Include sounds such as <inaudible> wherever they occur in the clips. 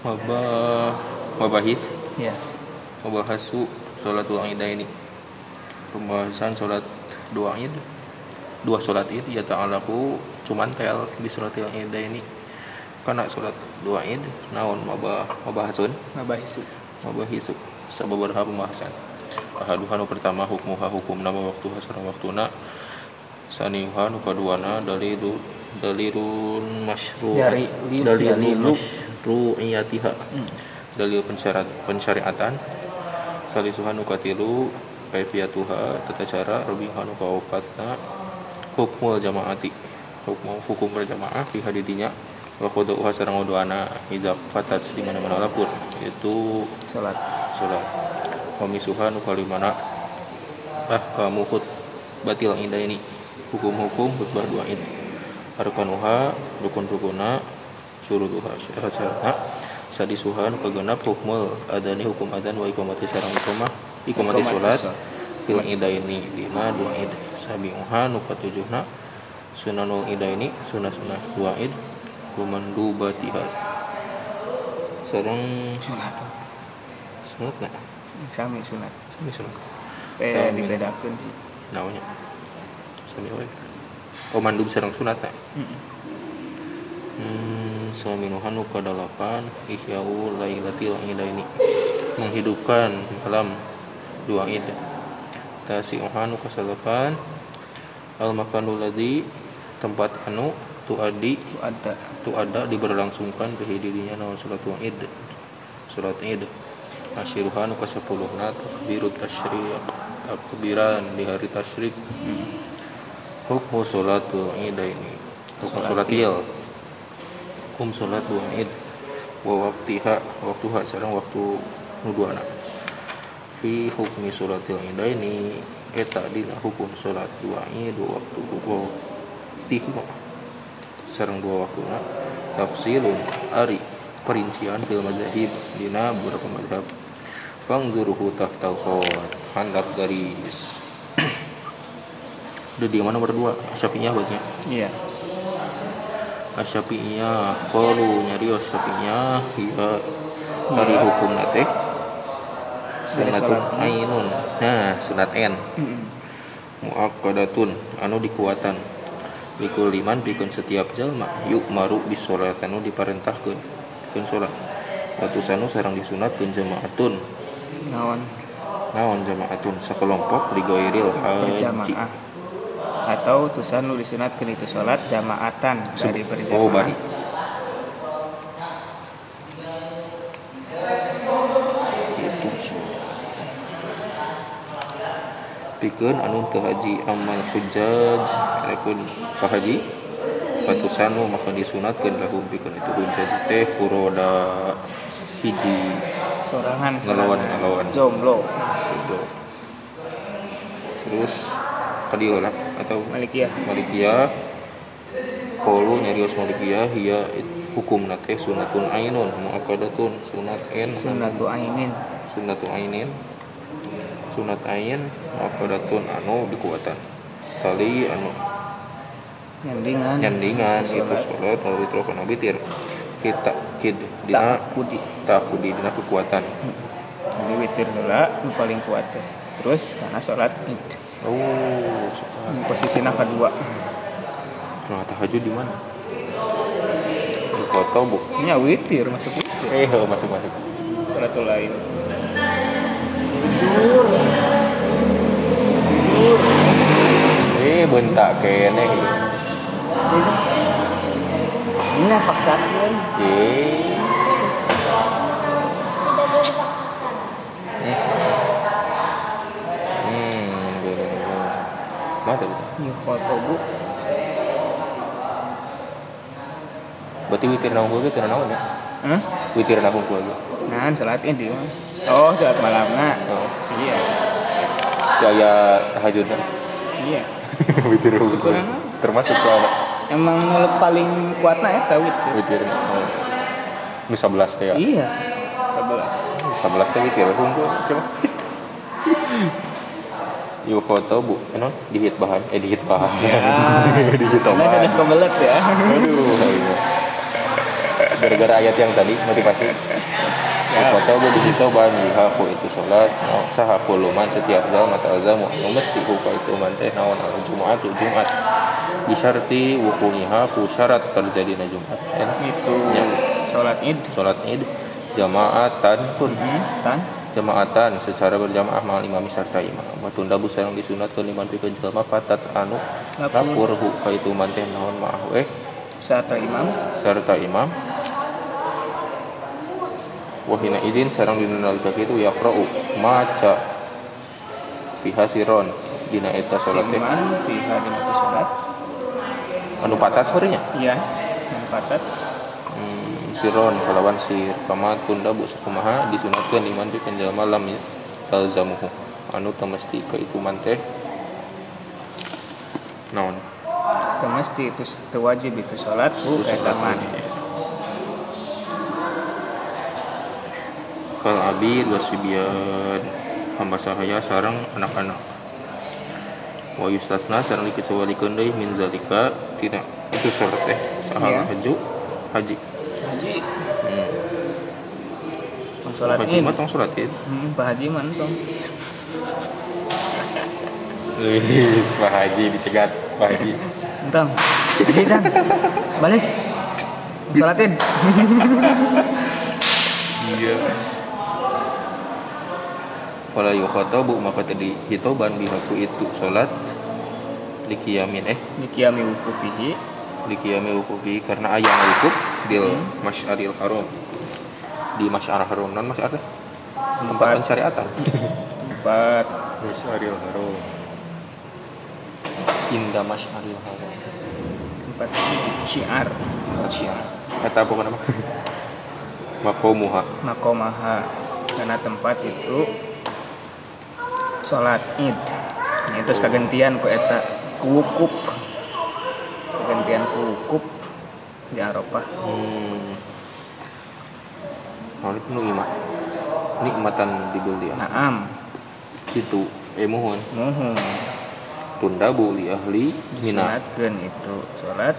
Mabah mabahis Ya. Mabahasu Sholatul Idaini Pembahasan sholat dua id. Dua sholat id Ya ta'alaku. Cuman tel di sholatul Idaini Karena sholat dua id Naon mabah mabahasun Mabahisu. Mabahisu Sababaraha pembahasan. Ahaduhanu pertama hukmuha hukum nama waktu hasana waktuna. Saniuha nu kaduana dalilu dalilun masyru. Dari- li- dalilu. masyru'iyatiha. Dalil pensyarat pensyariatan. Salisuhan nu katilu kaifiyatuha tata cara rabihan nu kaopatna hukmul jamaati. Hukum hukum berjamaah fi hadidinya wa qada'uha sareng wuduana idza fatat di mana-mana lapun. Itu Salat. salat. Pemisuhan nu kalimana ah kamu hut batil indah ini hukum-hukum khutbah dua ini arkanuha rukun-rukuna syurutuha syarat-syaratna sadisuhan kagenap hukmul adani hukum adan wa iqamati sareng iqamah iqamati Iqamati salat salat. fil ida ini dina dua id sabiuha nu katujuhna sunanul ida ini sunah-sunah dua id kumandubatiha sareng Sunat. sunatna Sami sunat. sami sunat Eh Sami. dibedakeun sih. namanya sami wae mandub sareng sunatna Heeh. Hmm, Saminuhan nu kadalapan Ihya'u lailatil ini Menghidupkan malam dua id. Tasi'uhan nu kasalapan Al makanul ladzi Tempat anu Tuadi Itu ada. Tu ada diberlangsungkan Kehidirinya naon suratul id. Surat id. Asyiruhan nu kasepuluhna Takbirut tasyrik Takbiran di hari tasyrik Hukmu sholatul idaini. Hukum sholat il Hukum sholat dua id. Wa waktiha Waktuha sarang waktu nuduana Fi hukmi sholatil idaini. Eta dina hukum sholat dua id Dua waktu Wa waktiha Sarang dua waktuna Tafsilun Ari Perincian fil mazhab Dina beberapa mazhab. Fangzuruhu tahtal khawat. Handap garis Udah di mana nomor dua? Syafi'iyah buatnya Iya. Asyafi'iyah Qalu nyarios Syafi'iyah Hiya Dari hukum nate Sunatun ainun. Nah sunat Heeh. Mu'akkadatun. Anu dikuatan. Bikul liman Bikun setiap jalma. Yuk maru bisolatanu diparentahkan Bikun sholat Watusanu sarang disunatkan jamaatun. Naon? Naon jamaatun? Sekelompok Digoiril. Haji berjamaah. Atau tusan lu disunatkeun itu salat jamaatan dari berjamaah. Oh bari Pikeun anu teu haji amal hujjaj. Rekun pahaji Patusanu maka disunatkeun lahum pikeun itu. Hujjaj teh furoda hiji. Sorangan ngelawan sorangan. ngelawan Jomblo. Terus tadi lah atau Malikiyah. Malikiyah Kaulu nyarios Malikiyah Hiya hukum nate sunatun ainun muakadatun sunat en Sunatu ainin. sunatun ainin sunat ain muakadatun anu dikuatan tali anu Nyandingan. nyandingan itu Sholat. sholat lalu itu kana bitir kita kid dina Ta'akudi. takudi dina kekuatan Jadi witir nu paling kuat. Terus karena salat id. Oh Ini posisinya kedua. nah tahajud di mana di kota bu Ini witir masuk witir. eh masuk masuk Salatul lain. eh bentak kene Ini paksakan. eh Hmm, Ini foto bu. Berarti witir naung gue gitu naon ya? Hah? Witir naung gue gitu. Nah, salat id ya. Oh, salat malamna. Oh, Iya. gaya tahajudnya. Iya. <laughs> witir naung gue. Termasuk ke Emang paling kuatna eta witir. witir. Oh. Nu 11 teh ya. Iya. 11. 11 teh witir naung gue. Coba. Yuk foto bu, enon dihit bahan, eh dihit bahan, Ya. <laughs> dihit bahan. sudah kebelet ya. Aduh, iya. gara-gara ayat yang tadi motivasi Ya. Kota gue di situ bahan lihaku itu sholat no, saha kuluman setiap dal mata azamu no, mesti huka itu manteh naon al jumat jumat bisarti wukungiha ku syarat terjadinya jumat enak itu Ya. sholat id sholat id jamaatan pun Hmm, tan jamaatan secara berjamaah mal imam serta imam. Batunda bu sareng disunat ke liman pikeun jalma fatat anu Lapor. lapor huka itu manteh naon ma'ah eh. Saat imam. Serta imam. Wahina izin sarang dina nalika kitu yaqra'u maca fiha siron dina eta salat teh fiha dina tu sholat anu patat sorenya? Iya manfaatat hmm, siron kalawan sir kama tunda bu sakumaha disunatkeun liman pikeun jalma lam talzamuhu. Anu teu mesti ka itu man teh naon itu mesti itu wajib itu bu Itu eta kal abid wasibyan hamba sahaya sarang anak-anak. Wa yustasna sarang dikecualikeun deui min zalika. Tina itu syarat teh Iya. saha haju haji haji. Hmm. tong sholat haji mah tong sholat id? Hmm, pak haji tong? Wis, Pak Haji dicegat Pak Haji. Tong haji tang balik. Sholat id. Iya. Fala yukhatabu maka tadi hitoban bihaku itu sholat likiyamin eh? Nikiyami wukufihi. Likiyami wukufi karena ayam wukuf dil Hmm. masyaril haram di masyar haram non masyar teh tempat pencariatan? Tempat masyaril haram indah masyaril haram tempat syiar. Syiar. Kata apa nama? <laughs> Makomuha. Makomaha. Karena tempat itu sholat id. Nah, itu kagantian ku eta ku wukuf. Kagantian ku wukuf di Arafah. Hmm. Nah, itu nu imah nikmatan dibeli ya naam. Situ eh mohon. Muhum tunda bu li ahli mina. Disunatkeun itu sholat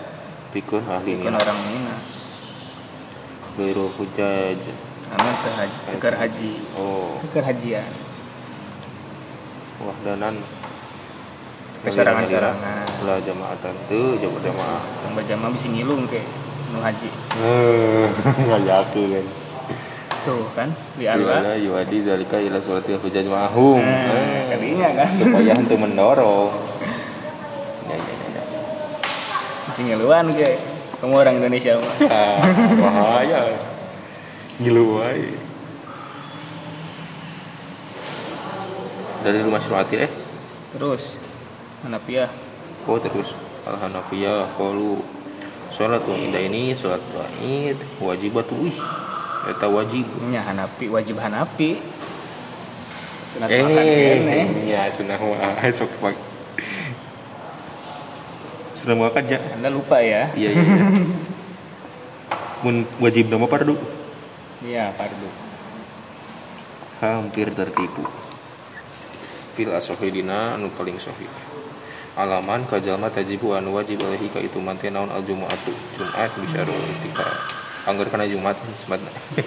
pikeun ahli bikin mina. orang mina. Gairu hujaj. Anu teu haji haji. Oh. Keur hajian. Wahdanan Ke sarangan-sarangan. lah jamaatan tuh jamaah jamaah. Yang bajama bisa ngilung ke nu haji. <laughs> Ngajakeun tuh kan? Di Allah. Bila yuadi zalika ila sholatil hujaj mahum. Nah, kan? supaya henteu mendorong. Ya ya ya, ya. bisa ngiluan ke kamu orang Indonesia mah <laughs> Ah, bahaya. Ngilu wae. Dari rumah Surati eh? Terus Hanafiah oh terus. Al Hanafiyah qalu. Sholatul ida ini sholat id wajibatu. Wih eta wajib. Nya Hanafi wajib Hanafi. Sunat eh ya sunnah mah <laughs> sok pak sunnah mah ya anda lupa ya? Iya iya iya. mun wajib nama pardu iya fardu. Hampir tertipu. Fil asohidina anu paling sohih alaman kajalma tajibu anu wajib alaihi ka itu mante naon al jumuatu. Jumat bisyarul itika anggar kana jumat sematna <laughs>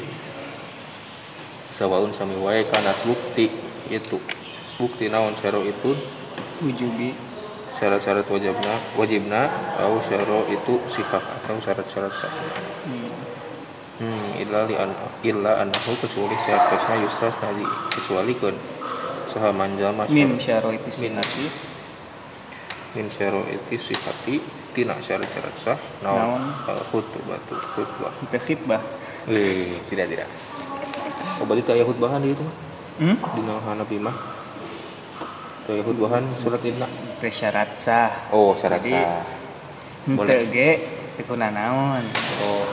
sawaun sami wae kana bukti itu. Bukti naon syaro itu? Wujubi. Syarat-syarat wajibna wajibna atau syaro itu sifat atau syarat-syarat sah hmm. Hmm, illa li an illa annahu kecuali syarat kasna yusras tadi kecuali kan saha manjal min masyarakat syaroti sinati min syaro itu sifati tina syarat-syarat sah naon? Al khutbatu khutbah. Kita khitbah? Eh tidak tidak. Oh berarti tak ayah khutbahan di itu mah hmm? di hanafi mah ayah khutbahan surat Teu syarat sah. Oh syarat Jadi, sah. henteu Boleh. ge tekuna naon? Oh.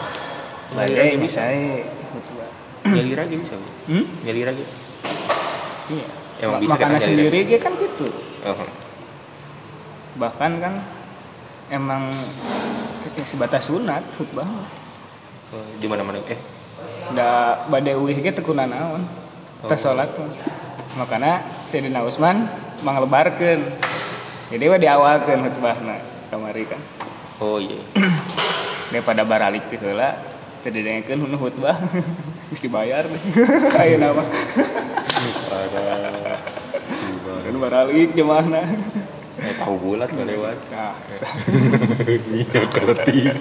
Bade bisa? khutbah. Nyalir lagi bisa hmm? nyalir lagi iya. Emang Ma- bisa makanya kan sendiri ge kan gitu. Oh bahkan kan emang sebatas sunat khutbah Oh, di mana mana eh? Da bade uih ge tekuna naon teh salat mah. makana Sayyidina Utsman manglebarkeun. Jadi we diawalkeun khutbahna kamari kan. Oh iya. <clears throat> Daripada baralik teh heula tadi dengekeun nu khutbah. <laughs> Geus dibayar aya nama para kan baralik jemaahna tahu bulat nggak lewat? Iya keletik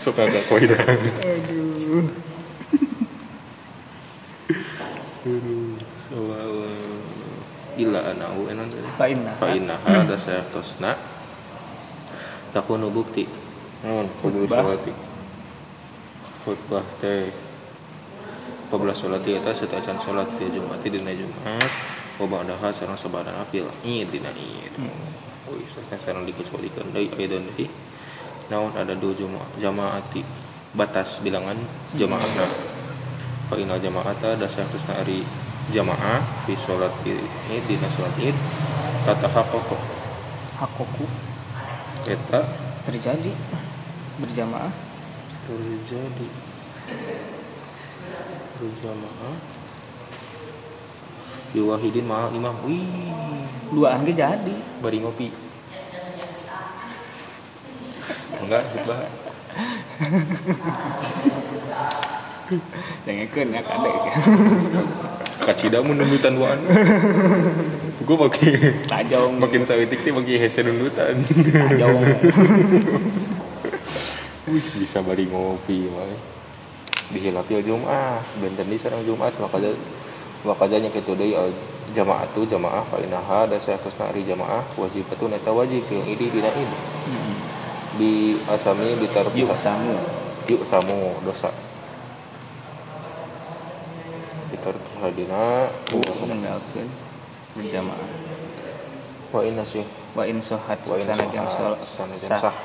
sok agak koi dah aduh. Soal ila anau enan tadi fa inna fa inna hada sayatosna takunu bukti. Non kudu salati khutbah teh. Qabla sholati eta setacan sholat fi jumati dina jumat wa ba'daha sareng sabadana fil id dina id oh istilahnya sareng dikecualikan deui aya dan deui naon ada dua jamaah jamaati batas bilangan jamaahna fa inna jamaata dasar tusna ari jamaah fi sholat id. Dina sholat id. Tatahaqqaqu hakoku eta? Terjadi. Berjamaah. Terjadi. Berjamaah Biwahidin ma'al imam. Wih. Duaan ge jadi. Bari ngopi. Enggak khutbah dengekeun ya kade sih. Kacida mun nundutan duaan Gue makin tajong Makin sawitik teh makin hese nundutan. Tajong. Wih bisa bari ngopi mah Dihilapil Jum'ah Benten di sarang Jum'at Maka Makanya kitu deui al jamaah tu jamaah fa inaha da sayakusna ari jamaah wajibatun eta wajib yang ini dina ini di asami ditarbiha yuk samu. Yuk samu dosa. Ditarbiha dina. Meninggalkeun berjamaah wa inna sih. Wa in sohat wa inna sholat sanajan sah.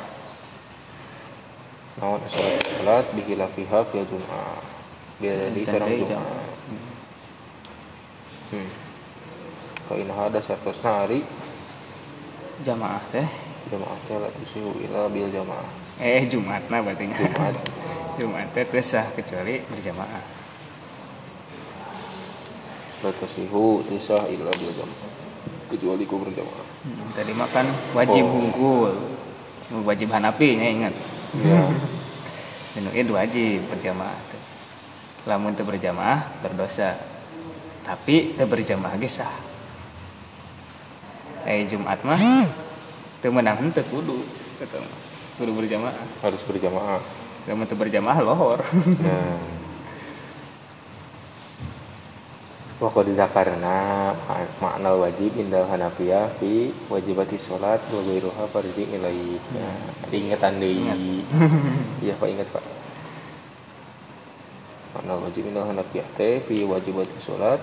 naon salat salat bihilafiha fil jum'ah. Biar di Dan dari jum'ah hmm fa inaha da sayakusna ari jamaah teh. Jamaah teh la tusihu ila bil jamaah. Eh jumat nah berarti. Jumat. <laughs> Jumat teh sah kecuali berjamaah. La tusihu tisah ila bil jamaah. Kecuali ku berjamaah. Hmm, tadi makan wajib Oh. hungkul wajib hanapi nya ingat? Ya Dinu id wajib berjamaah lamun teu berjamaah berdosa tapi teu berjamaah ge sah. Eh jumat mah teu meunang teu kudu kata mah. kudu berjamaah harus berjamaah lamun teu berjamaah lohor. Nah Waktu karena makna wajib indah hanafiyah fi wajibati sholat wa ghairuha farji ilai ya, ingetan deui. Iya pak ingat pak makna wajib indah hanafiyah teh fi wajibati sholat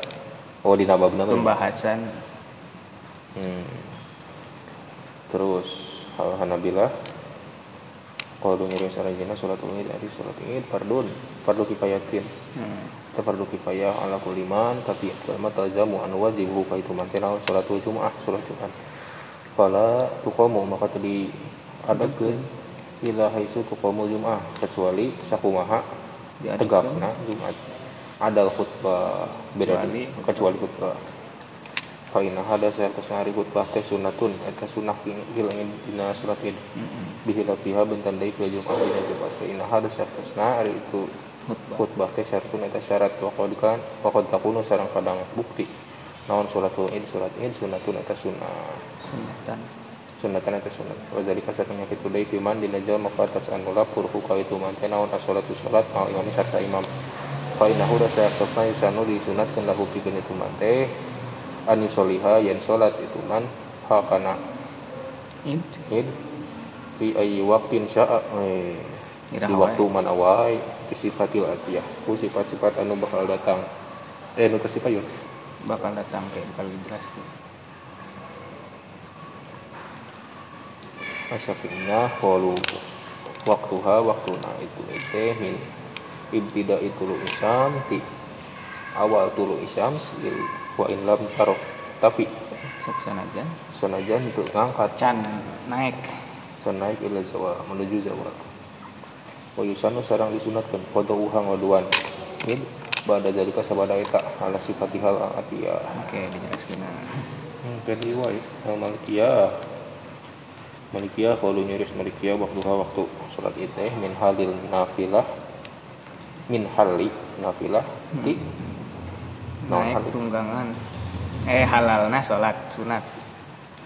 oh di nababna mah. pembahasan Hmm. Terus hal Hanabilah kalau ngirim sarajana sholat id dari sholat id fardun fardu kifayatin hmm. Fardu kifayah ala kuliman tapi jalma tazamu an wajibu fa itu mantenal sholat jumaah sholat jumat fala tuqamu maka tadi adakeun ila haitsu tuqamu jumaah kecuali sakumaha Diadakeun. tegakna jumat. Adal khutbah beda Kecuali kecuali khutbah. Fa inna hada saya kusari khutbah teh sunnatun eta sunnah hilangin dina id Mm-mm. bihila fiha bentan dai fi jumat dina jumat. Fa inna hada saya kusna ari itu khutbah. teh syaratun eta syarat. Wa qad kan wa qad takunu sareng kadang bukti. Naon salatul id salat id sunnatun eta sunnah. Sunatan sunnatan eta sunnah. Wa dzalika satuna kitu dai fi man dina jalma fatas anu lapur ku ka itu man teh naon as-salatu salat al imam sarta imam. Fa innahu da syaratna yusanu disunatkeun lahu pikeun itu man teh. An yusoliha yen salat itu man hakana id. Id. Fi ayyi waqtin sya'a eh, di waktu man awai di sifatil atiyah. Ku sifat-sifat anu bakal datang. Eh nu teu sifat yun? Bakal datang kayak kalau dijelaskan asyafinya qalu waktuha waktuna itu itu min ibtida itu lu isam ti awal tulu isam sil wa in lam tarok tapi saksana aja sanajan itu ngangkat. Can naik. Sanaik ila zawal menuju zawal wa yusanu sarang disunatkan foto uhang waduan min bada jalika sabada eta ala sifatihal atiyah oke dijelaskan. Hmm, kan riwayat al malikiyah Malikiyah kalau nyuris Malikiyah waktu waktu sholat id teh min halil nafilah min hali nafilah di Naon naik hal- tunggangan. Eh halalna sholat sunat.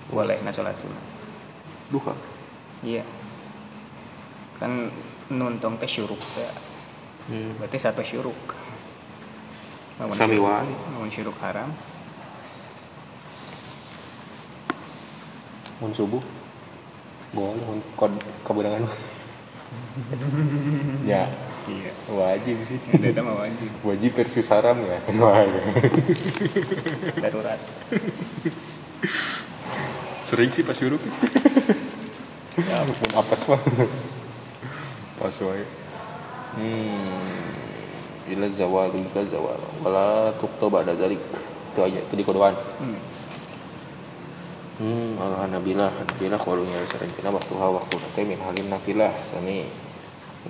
Boleh na sholat sunat. Duha. Iya. Kan nuntong teh syuruk teh hmm. berarti satu syuruk. Sami syuruk- syuruk haram. Mun subuh boleh mun kod keberangan ya. Iya wajib sih. Itu mah wajib. Wajib versus haram ya. Darurat. Sering sih pas syuruk ya ampun. Apes mah pas wae. Hmm. Ila zawal ila zawal. Wala tukto ba'da zalik. Itu aja itu di kodoan hmm. Hmm Allah nabilah. Nabilah kalau nyari serencana waktu ha waktu nanti min halin nafilah sami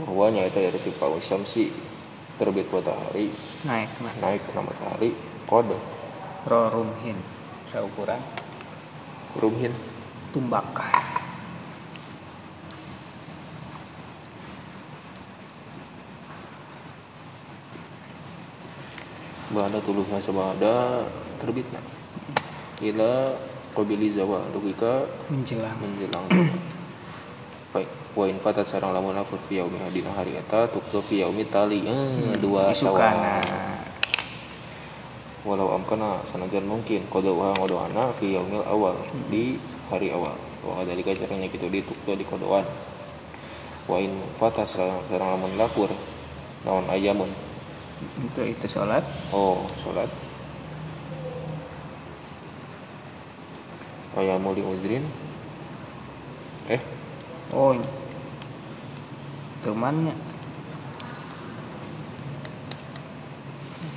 bahwa nyata dari tipa syamsi. Terbit matahari. Naik nah naik ke matahari. Kode rorumhin seukuran rumhin. Tumbak. Bada tuluhnya sebada. Terbitna ila qabili zawal dugika menjelang. menjelang. <clears throat> Baik wa in fatat sarang lamun lafuz fi yaumi hadina hari eta tuktu fi yaumi tali. Eh, dua isukana syawal walau amkana sanajan mungkin kodoa ngodoana fi yaumil awal di hari awal. Wa dari caranya gitu di tuktu di kodoan wa in fatat sarang sarang lamun lapur naon ayamun? Itu itu sholat. Oh, sholat. Ayamul li udrin. Eh, oh temannya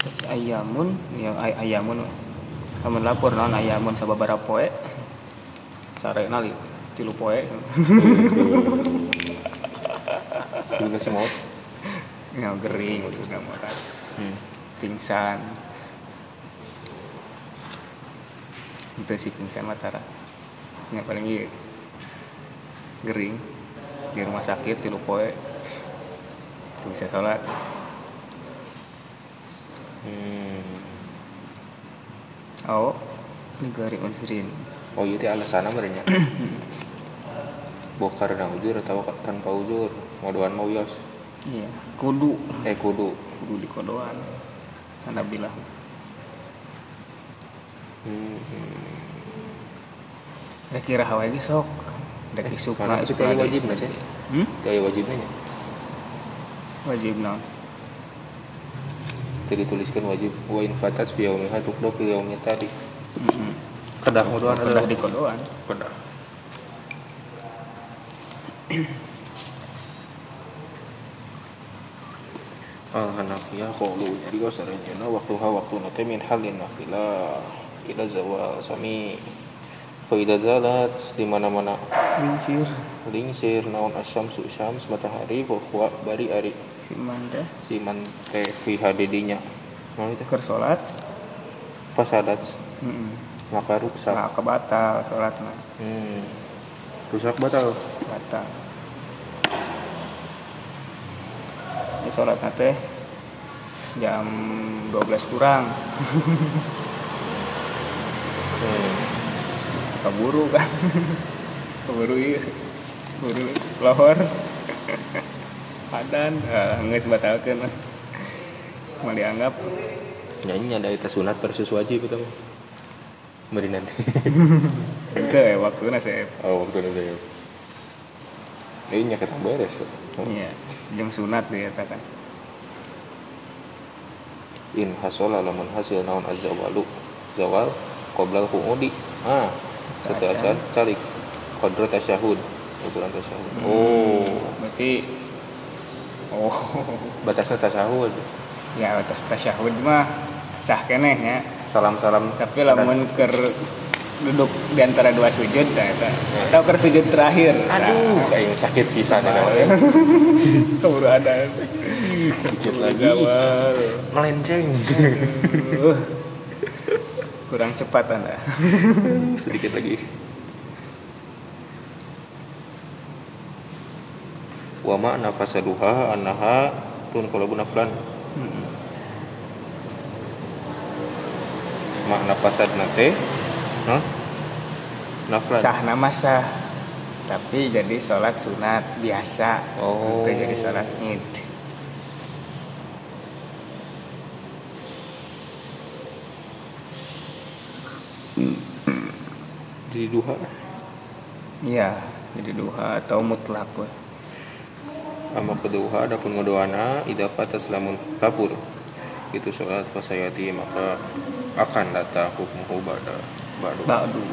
terus ayamun ya ay ayamun. Kamu lapor non ayamun sababara poe. Sare nali tilu poe. Dulu kasih maut. nggak gering sudah mau Hmm. pingsan itu sih pingsan matara yang paling iya gering di rumah sakit di poe itu bisa sholat Hmm. oh ini gari uzrin Oh, iya teh alasan merenya. Bok karena ujur atau tanpa ujur. Modoan mau yos. iya kudu Eh, kudu. kudu di kodoan anda bilang Hmm. ya kira hawa lagi sok Dek Eh, isuk mana na itu isuk kayak lagi, wajib isuk nggak sih? lagi. hmm? Gaya wajibnya nya. wajib non Jadi tuliskan wajib wa in fatat fi yaumiha tukdo fi yaumi tadi. Mm-mm. Kedah modoan udah di kodoan Kedah. Al Hanafiyah qaulu jadi kau saranjana waktu ha waktu nate min halin nafilah ila zawal sami. Fa idza zalat di mana-mana. Lingsir. Lingsir naon asyamsu syams matahari wa huwa bari ari. Si manda siman teh fi hadidinya mau itu? Keur sholat fasadat. Mm-mm. maka rusak. Nah kebatal sholatnya hmm. rusak batal? Batal. Ini sholat teh jam 12 kurang <laughs> hmm. Keburu kan? Keburu iya. Keburu lohor adan uh, nggak sebatalkan mau dianggap nyanyi ada itu sunat versus wajib itu Mari nanti. <laughs> Itu ya waktu saya oh waktu ya ini nyakit beres iya jam sunat dikatakan in hasola lamun hasil naon azawalu zawal qoblal qu'udi ah setelah Baca. can calik kodrat tasyahud ukuran tasyahud oh. Berarti oh. Batasnya tasyahud. Ya atas tasyahud mah sah keneh ya. Salam-salam tapi lamun ker duduk di antara dua sujud nah, eta. atau ker sujud terakhir. Aduh kayak sakit pisan ya <laughs> nah, keburu ada. Dikit lagi. Melenceng. Aduh. Kurang cepat anda <laughs> sedikit lagi. Wa makna fasaduha annaha tun kalau naflan. Mm-mm. makna fasad nate Hah? naflan. Sah nama sah. Tapi jadi sholat sunat biasa. Oh. itu jadi sholat id jadi duha. Iya jadi duha atau mutlak weh. ama keduha adapun ngodoana idza fatas lamun kapur itu sholat fasayati maka akan datang hukum ba'da ba'du. Ba'du.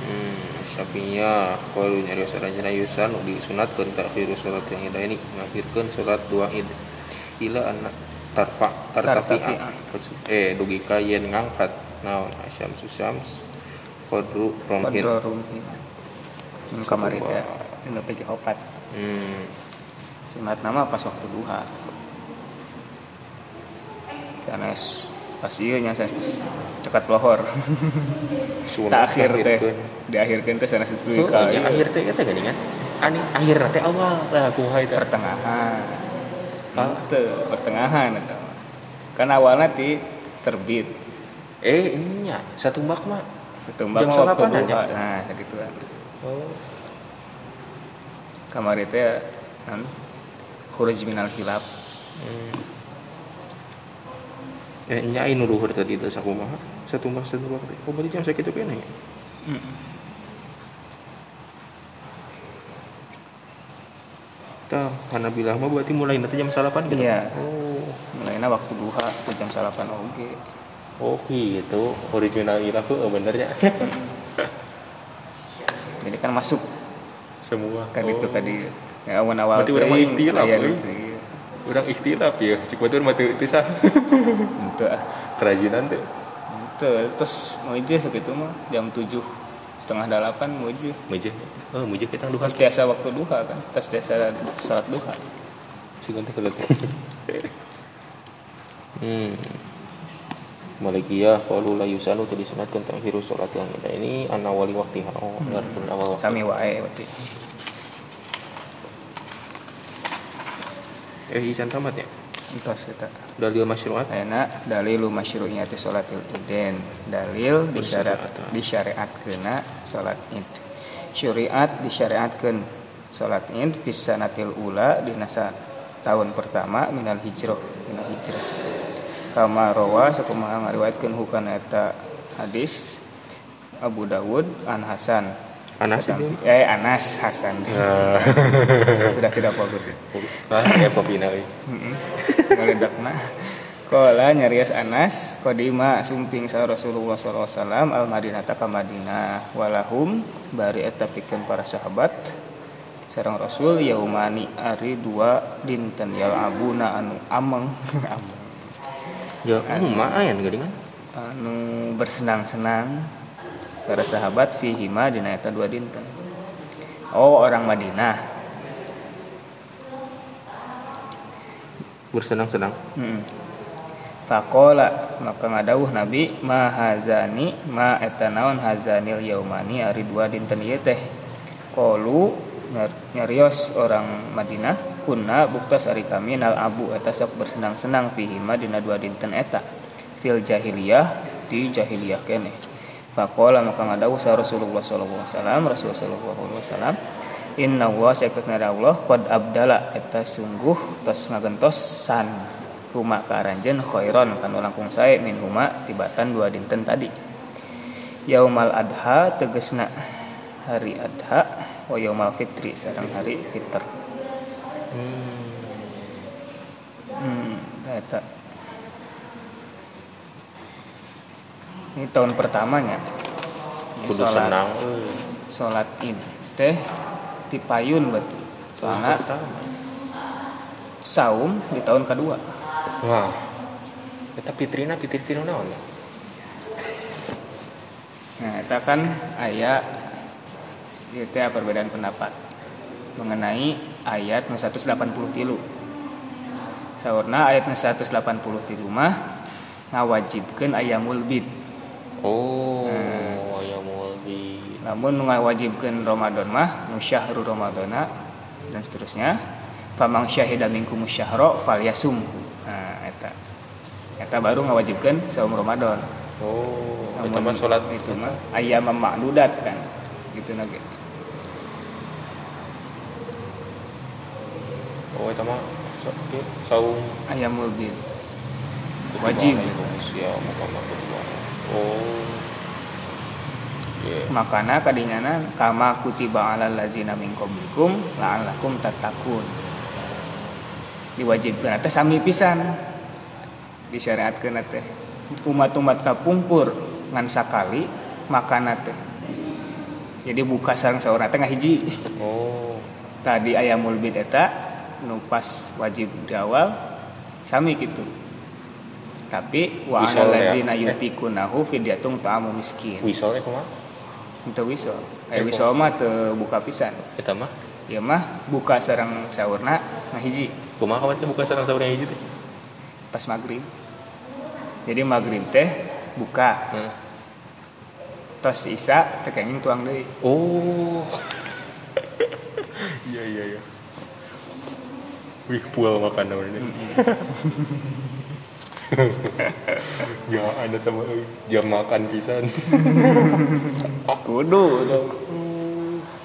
Hmm, syafi'iyah kalau nyari sarajana yusan disunatkan takhiru sholat yang ida ini mengakhirkan sholat dua id. Ila anak tarfa tartafi'a eh dugi kayen ngangkat naon asyam susams kodru romhir Kodro rumhi Yang kamari teh Ini pegi opat. Hmm, Sunat nama pas waktu duha. Karena pas iya nya saya pas cekat lohor. Sunat Tak akhir teh. ngahirkeun. Diakhirkan teh sana situ Oh, ieu. akhir teh kata gini kan? Ani akhir teh awal. Lah kumaha itu pertengahan. Ah. Itu pertengahan eta. Kan awalnya ti terbit eh nya satu bak mah Setumbak Jam mah waktu salapanan duha ya? Nah gitu kan oh. Kamari teh kan? Khuruj minal khilaf. Hmm. eh nya inu luhur tadi teh sakumaha satu bak satu bak oh berarti jam sakitu kene ya? Tah, Hanabilah mah berarti mulai nanti jam salapan gitu. Iya. Oh, Mulainya waktu duha ke jam salapan oge oh gitu. Original ilah tuh oh, benernya. Jadi <laughs> kan masuk Semua. kan oh. itu tadi ya awan awal Berarti teuing, ikhtilaf, iya. Urang ikhtilaf ya. Cik batur mah teu teu sah. <laughs> Itu ah. Kerajinan teh. Itu terus mau aja segitu mah jam tujuh setengah delapan mau aja. Meja. Oh, meja kita duha. Pas biasa waktu duha kan, pas biasa salat duha. Sigan teh kelet. Hmm. Malikiyah qalu la yusalu tadi sunatkan ta'khiru salat yang ini an awali waqtiha. Oh, ngarepun awal waktu. Sami wae berarti. Eh, isan tamat ya. Entos eta. Dalil masyru'at. Ayeuna dalilu masyru'iyati sholatil idain. Dalil disyarat Bersyariat. disyariatkeuna salat id. Syariat disyariatkeun salat id fi sanatil ula di nasa tahun pertama minal hijrah minal hijrah. Kama rawa sakumaha ngariwayatkeun hukana eta hadis Abu Dawud an Hasan. Anas itu. Eh Anas Hasan. <laughs> <laughs> Sudah tidak bagus ya. ya popina euy. Ngaledakna. Kala nyarias Anas kodima sumping sa Rasulullah wasallam al Madinata ka Madinah walahum bari eta pikeun para sahabat sareng Rasul yaumani ari dua dinten yal abuna anu ameng <laughs> ameng Ya, hmm, maayan geuningan. anu bersenang-senang para sahabat fihima dina eta dua dinten oh orang Madinah Bersenang-senang. Hmm. Fakola maka ngadawuh Nabi ma hazani ma eta naon hazanil yaumani ari dua dinten ieu teh. Nyar- nyarios orang Madinah kunna buktas ari kami nal abu eta sok bersenang-senang fihi ma dina dua dinten eta. Fil jahiliyah di jahiliyah kene. Fakola maka ngadawuh sa Rasulullah sallallahu alaihi wasallam Rasulullah sallallahu alaihi wasallam Inna wa sayakusna Allah qad abdala eta sungguh tos ngagentosan huma ka aranjeun khairon kanu langkung sae min huma tibatan dua dinten tadi. Yaumal adha tegesna hari adha wa yaumal fitri sareng hari fitr. Hmm. Hmm, eta. Ini tahun pertamanya. Kudu sholat- senang. Sholat id teh dipayun berarti. Soalnya saum di tahun kedua. Wah. Eta fitrina fitri tinu naon? Nah, itu kan ayat itu ya perbedaan pendapat mengenai ayat 180 tilu. Saurna ayat 180 tilu mah ngawajibkeun ayamul bid. Oh, Hmm. ayamul bid. Namun ngawajibkeun Ramadan mah nu syahrul Ramadana dan seterusnya famang syahida minkum syahra falyasum nah eta eta baru ngawajibkan saum Ramadan oh itu Namun mah sholat itu mah ayam makdudat kan gitu nage oh itu mah sa- ieu, saum ayam mulbid Wajib. ya oh. Iya. makana kadinyanan kama kutiba alal lazina min qablikum la'allakum tattaqun. Diwajibkan teh sami pisan. Disyariatkeun teh umat-umat kapungkur. Ngan sakali makana teh jadi buka sareng saurna teh ngahiji oh. Tadi ayamul bid eta nu pas wajib di awal sami gitu tapi wa Wisol alal ya? ladzina Eh. yutikunahu fidyatun ta'amu miskin wisolnya kumaha Itu wisol. Eh, Eh wisol mah teu buka pisan. eta mah Ieu mah buka sareng saurna ngahiji kumaha kawan buka sareng saurnya hiji teh pas maghrib. Jadi maghrib teh buka, Heeh. tos isa teh kenging tuang deui. Oh. <laughs> Iya iya iya. Wih, pual makan ini. <laughs> ya, ada teman euy, jam makan pisan. <laughs> Kudu dong.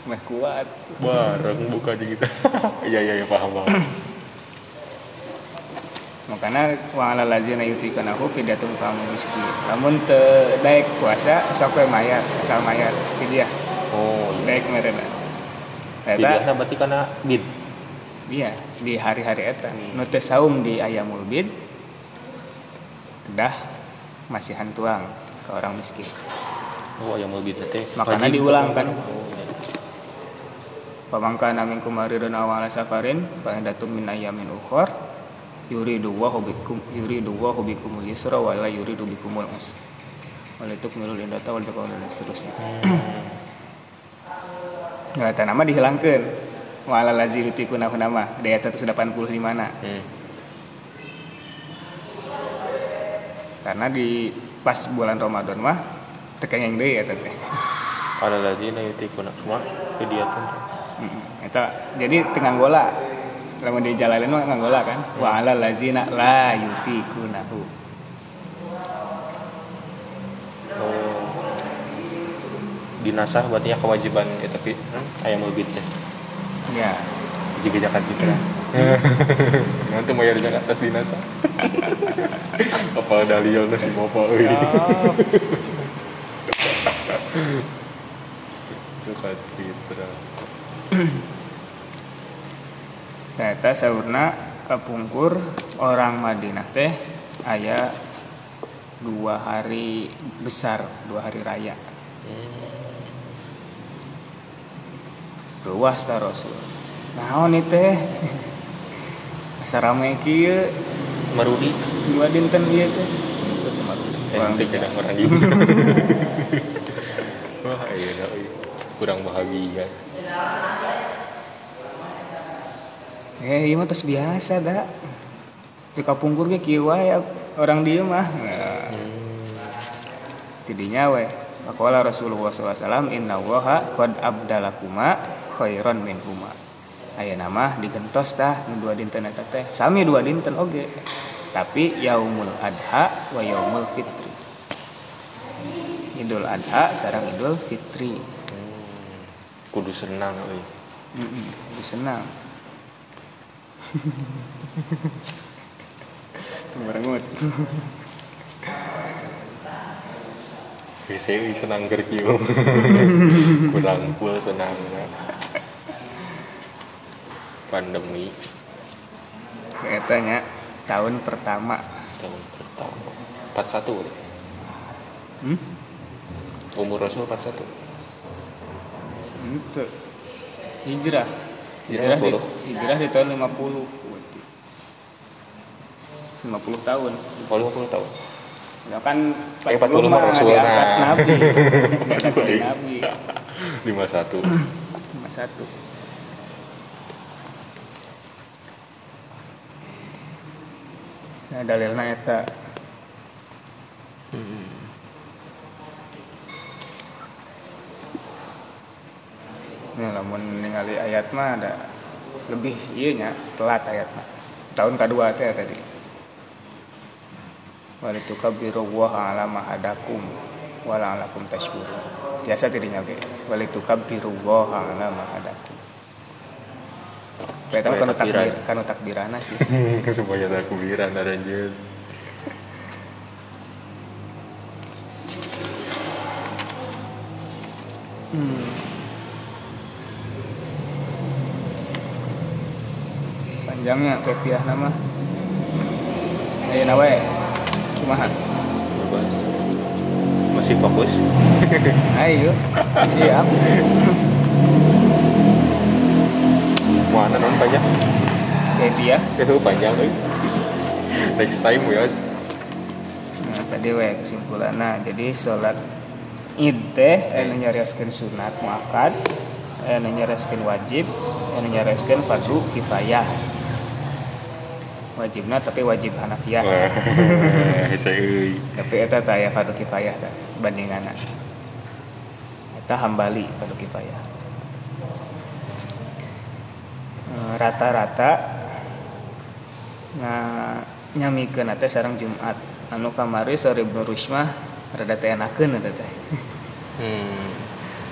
Meh kuat. Bareng buka aja gitu. <laughs> Iya iya iya paham paham. <clears throat> Makanya wa alal ladzina yutikanahu fidyatun ta'amu miskin. Lamun teu daek puasa sok mayat, asal mayat fidyah. Oh, iya. Daek merena. Eta Tidak berarti karena bid. Iya, di hari-hari eta. Nu teu saum di ayamul bid kedah masihan tuang ke orang miskin. Oh, mau bid teh. Makanya diulang kan. Pamangka namin kumaridun awala safarin Fa'indatum min ayamin ukhor Yuridu wa hubikum Yuridu wa hubikumul yusra Wala yuridu bikumul us Walituk milul indata wal takawal dan seterusnya Nah, eta nama dihilangkan Wala lazi yutiku nahu nama Di ayat 180 di mana? Hmm. Karena di pas bulan Ramadan mah Tekeng deui eta teh Ada lagi na yutikuna cuma fidyatun. Mm, Eta jadi tengah gola. Lamun di jalalin mah nganggola kan? Wa ala lazina la yutikunahu Oh. Dinasah berarti ya kewajiban ya tapi hmm, ayam lebih teh. Ya Jika jakat gitu lah. Nanti mau bayar jakat atas dinasah. <laughs> Apa dalil nasi mau apa euy. Jakat fitrah. Nah, eta saurna kapungkur orang Madinah teh aya dua hari besar, dua hari raya. Ruas ta Rasul. Naon ieu teh? Asa rame kieu Marudi. dua dinten ieu teh. Itu teh marudi. Orang gitu. <laughs> Wah, iya euy. kurang bahagia. Eh, iya mah tos biasa dah. Di kapungkur ge kieu wae orang dia mah. Nah, tidinya we. Faqala Rasulullah SAW Inna waha qad abdalakuma khairan min huma Aya nama digentos tah nu dua dinten eta teh. Sami dua dinten oge. Tapi yaumul adha wa yaumul fitri. Idul adha sarang idul fitri. Kudu senang euy. Mm senang. <laughs> Merengut Biasanya senang kerkiu. <laughs> Kurang full senang Pandemi. Ketanya tahun pertama. Tahun pertama. 41 udah. hmm? Umur Rasul 41 Itu. Hijrah. Hijrah di, 50. hijrah di tahun 50 berarti. 50 tahun. Oh 50 tahun. Ya kan Eh, 40 mah Rasul, diangkat nah. Nabi. <laughs> Diangkat Nabi. 51 51 Nah dalilna eta. Ini lamun ningali ayat mah ada lebih iya nya telat ayatnya tahun kedua teh tadi. Walitukabbirullaha ala ma hadakum wa tashkurun. Biasa tidinya ge walitukabbirullaha ala ma hadakum Kita Supaya kan takbir kan takbirana sih. <laughs> Supaya takbiran aranjeun panjangnya kepiah nama. Ayo nawe. Kumaha? Masih fokus. <laughs> Ayo. Siap <laughs> mana non banyak kepiah itu panjang euy next time ya Nah, tadi we kesimpulannya jadi sholat id teh anu nyarioskeun sunat muakkad anu nyarioskeun wajib anu nyarioskeun fardu kifayah. Wajibna tapi wajib Hanafiyah <laughs> euy. tapi eta teh aya fardu kifayah tah bandinganna. Eta hambali fardu kifayah Eh, rata-rata nah nyamikeun teh sareng Jumat. Anu kamari sore Ibnu Rusmah rada teh enakeun eta teh. Hmm.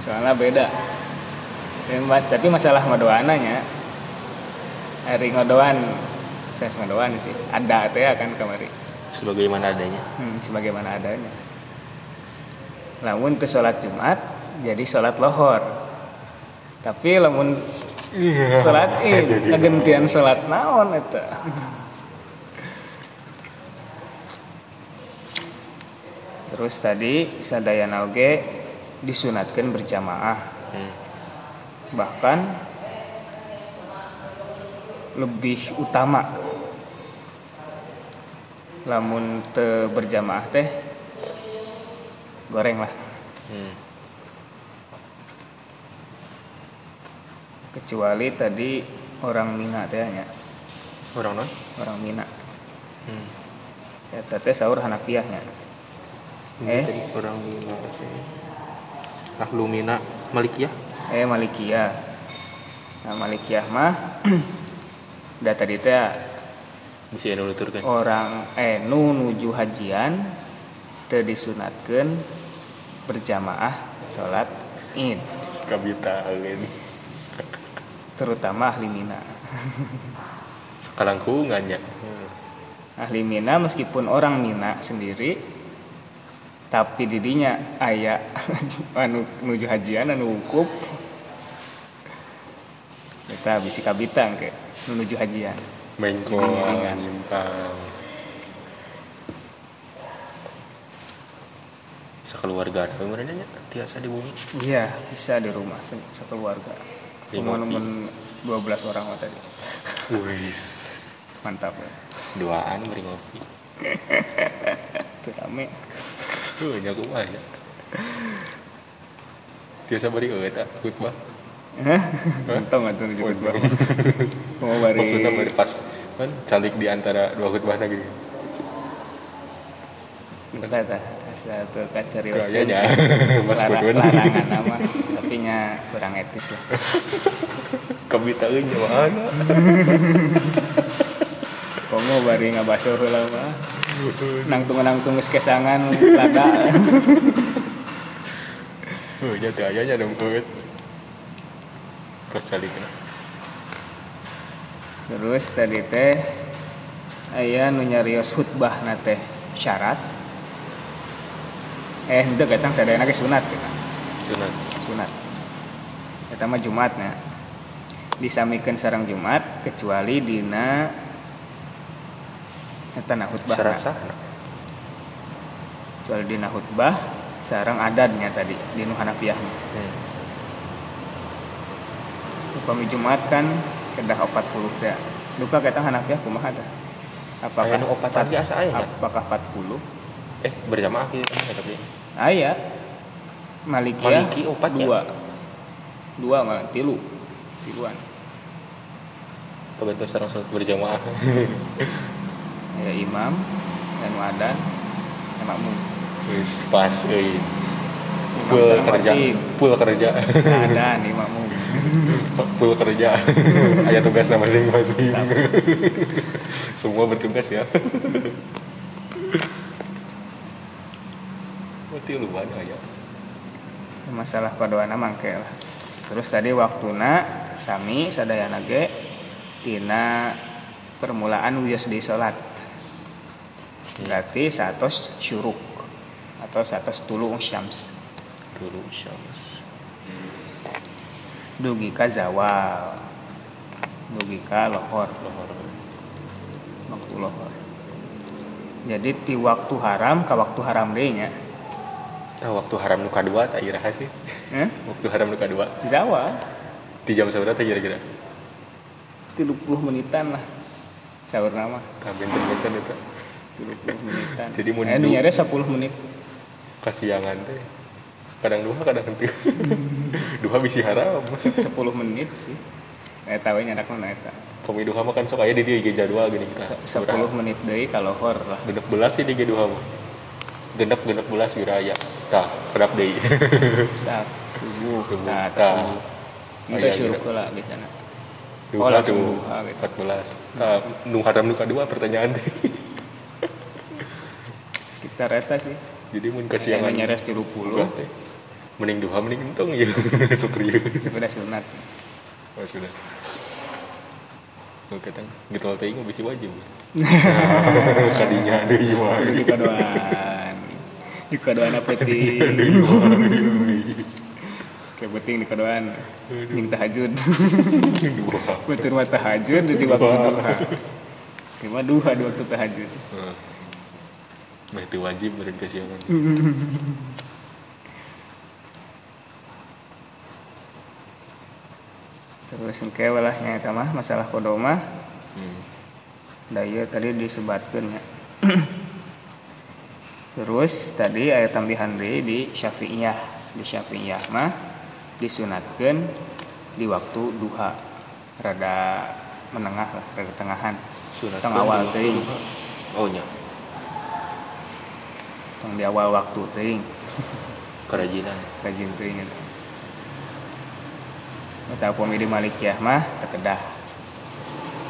soalnya beda. Ya, mas tapi masalah ngodoana nya hari ngodoan saya ngodoan sih. Ada teh kan kamari? Sebagaimana adanya. hmm, sebagaimana adanya. Lamun ke sholat Jumat jadi sholat lohor. Tapi lamun sholat id. Jadi. Ngegentian sholat naon eta? Terus tadi sadayana oge disunatkan berjamaah. Hmm. bahkan lebih utama. Lamun te berjamaah teh goreng lah. Hmm. Kecuali tadi orang Mina teh nya Orang non? orang Mina Hmm. ya teh sahur Hanafiyahnya Eh? Eh? Tadi orang Mina sih. Ahlu Mina Malikiyah. eh Malikiyah nah Malikiyah mah <clears throat> udah tadi teh Bisa nuturkan. orang eh nu nuju hajian teu disunatkeun berjamaah sholat id Kabita. Terutama ahli Mina. <laughs> Sekarang kungannya. ahli Mina meskipun orang Mina sendiri tapi didinya aya <laughs> anu nuju hajian anu wukuf. Kita bisi kabitang ke. Nu nuju hajian. Mengko nyimpang. Sekeluarga ada kemudiannya tiasa di bumi. iya bisa di rumah se- sekeluarga Lima teman 12 orang mah tadi Wis. mantap ya Duaan beri ngopi. Teu rame Tuh kumaha ya. Tiasa beri eueuh eta khutbah. Untung atuh nuju khutbah mau bari Maksudnya beri pas kan calik di antara dua khutbah gitu. Eta tah asa teu kacarios Kayaknya <laughs> Mas Kudun. larangan nama tapi nya kurang etis lah <laughs> Kabita euy mana? <laughs> komo bari ngabasur heula mah nangtung nangtung kesangan lada nya teu aya nya dong keut. Pas calikna. terus tadi teh aya nu nyarios khutbah na teh syarat eh henteu ketang sadayana ge sunat kita Sunat. Sunat eta mah Jumatna disamikeun sareng Jumat kecuali dina eta na khutbah. Sah. kecuali dina khutbah sareng adadnya tadi di nu Hanafiyahna Hmm. upami Jumat kan kedah 40 teh. Duka kita Hanafiyah kumaha teh? Apakah Aya nu opat lagi asa aya apakah 40 Eh berjamaah gitu ya tapi. aya Malikiyah Maliki opat ya? dua. Dua malah tilu. Tiluan. Kebetulan sareng salat berjamaah. <laughs> ya imam dan wadan dan makmum. Wis pas euy. Sareng kerja. Full kerja. adan imam makmum. <laughs> Full kerja. <laughs> Ada tugasnya masing-masing. Semua bertugas ya. Berarti lumayan ya masalah paduana mangke lah. Terus tadi waktuna sami sadayana ge tina permulaan wios di salat berarti satos syuruk atau satos tulung syams. Dulu syams. Dugi ka zawal dugi ka lohor. Lohor waktu lohor. Jadi ti waktu haram ka waktu haram nya ah waktu haram nu kadua tak iraha sih. Eh? waktu haram nu kadua zawal di jam seberapa tak kira-kira. 30 menitan lah. Sahur nama. Kabin benten itu. 30 menitan. Jadi mun eh, du- nu nyari 10 menit. Kasiangan teh. Kadang dua kadang henteu <laughs> dua bisi haram. 10 menit sih. Eh tahu nyadak mana eta? Pemi duha mah kan sok aya di dia jadwal gini kita. 10 menit deui ka lohor lah. Genep belas sih di duha mah. Genep genep belas wiraya tah pedap deui saat subuh Subuh. nah Tah. Oh, itu iya, syuruk gitu. lah biasanya duha Oh, langsung tuh duha gitu. 14 nah nu haram nu kadua pertanyaan <laughs> teh kita reta sih jadi mun kasiangan nyares 30 Enggak, teh. mending duha mending entong ya syukur ya udah sunat oh, sudah Oke, tang. Gitu teh <laughs> mah bisi wajib. Kadinya deui mah. Kudu di kadoan di kadoan apa ti? Kayak penting di kadoan ning tahajud. <laughs> Betul mah tahajud di waktu duha. Lima duha di waktu tahajud. Nah, itu wajib beren kasiangan. terus engke lah nyata mah masalah kodoma. Hmm. daya tadi disebatkan ya <clears throat> terus tadi ayat tambahan deui di syafi'iyah. Di syafi'iyah mah disunatkan di waktu duha. Rada menengah lah rada tengahan. Sunat tong awal teuing. Oh nya, tong di awal waktu teuing. <laughs> Kerajinan. rajin teuing eta. Eta pomi di Malikiyah mah tekedah.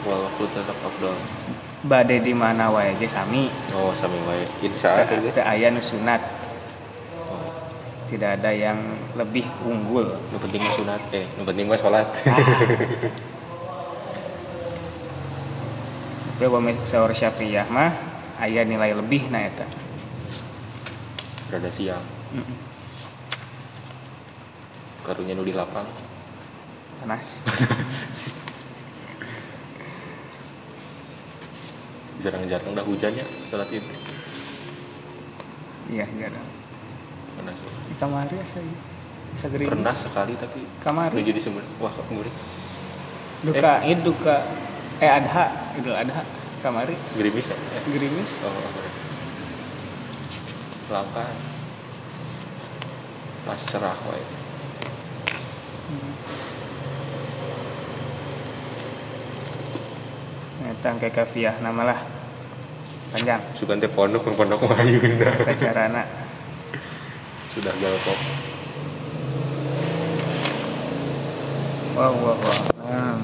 Wal waktu tetap afdal. Bade di mana wae ge sami Oh, sami wae. Insya teu Allah. teu aya nu sunat Oh. tidak ada yang lebih unggul Nu penting mah sunat eh, nu penting mah salat. Tapi wa sahur syafi'iyah mah aya nilai lebih na eta. Rada siang. Karunya nu di lapang. Panas. Jarang-jarang dah hujannya salat itu. Iya, dah. Panas. banget. Di kamari asa ieu. Asa gerimis. Pernah sekali tapi Kamari. jadi semen. Wah, kok ngeri. Duka id duka eh adha, idul adha kamari Gerimis ya? Eh, gerimis. Oh, Langka. Pas cerah wae. Eta engke kafiah nama lah. Panjang Sugan teh pondok yang pondok eta carana. Sudah galpok. Wah, wah, wah. Nah,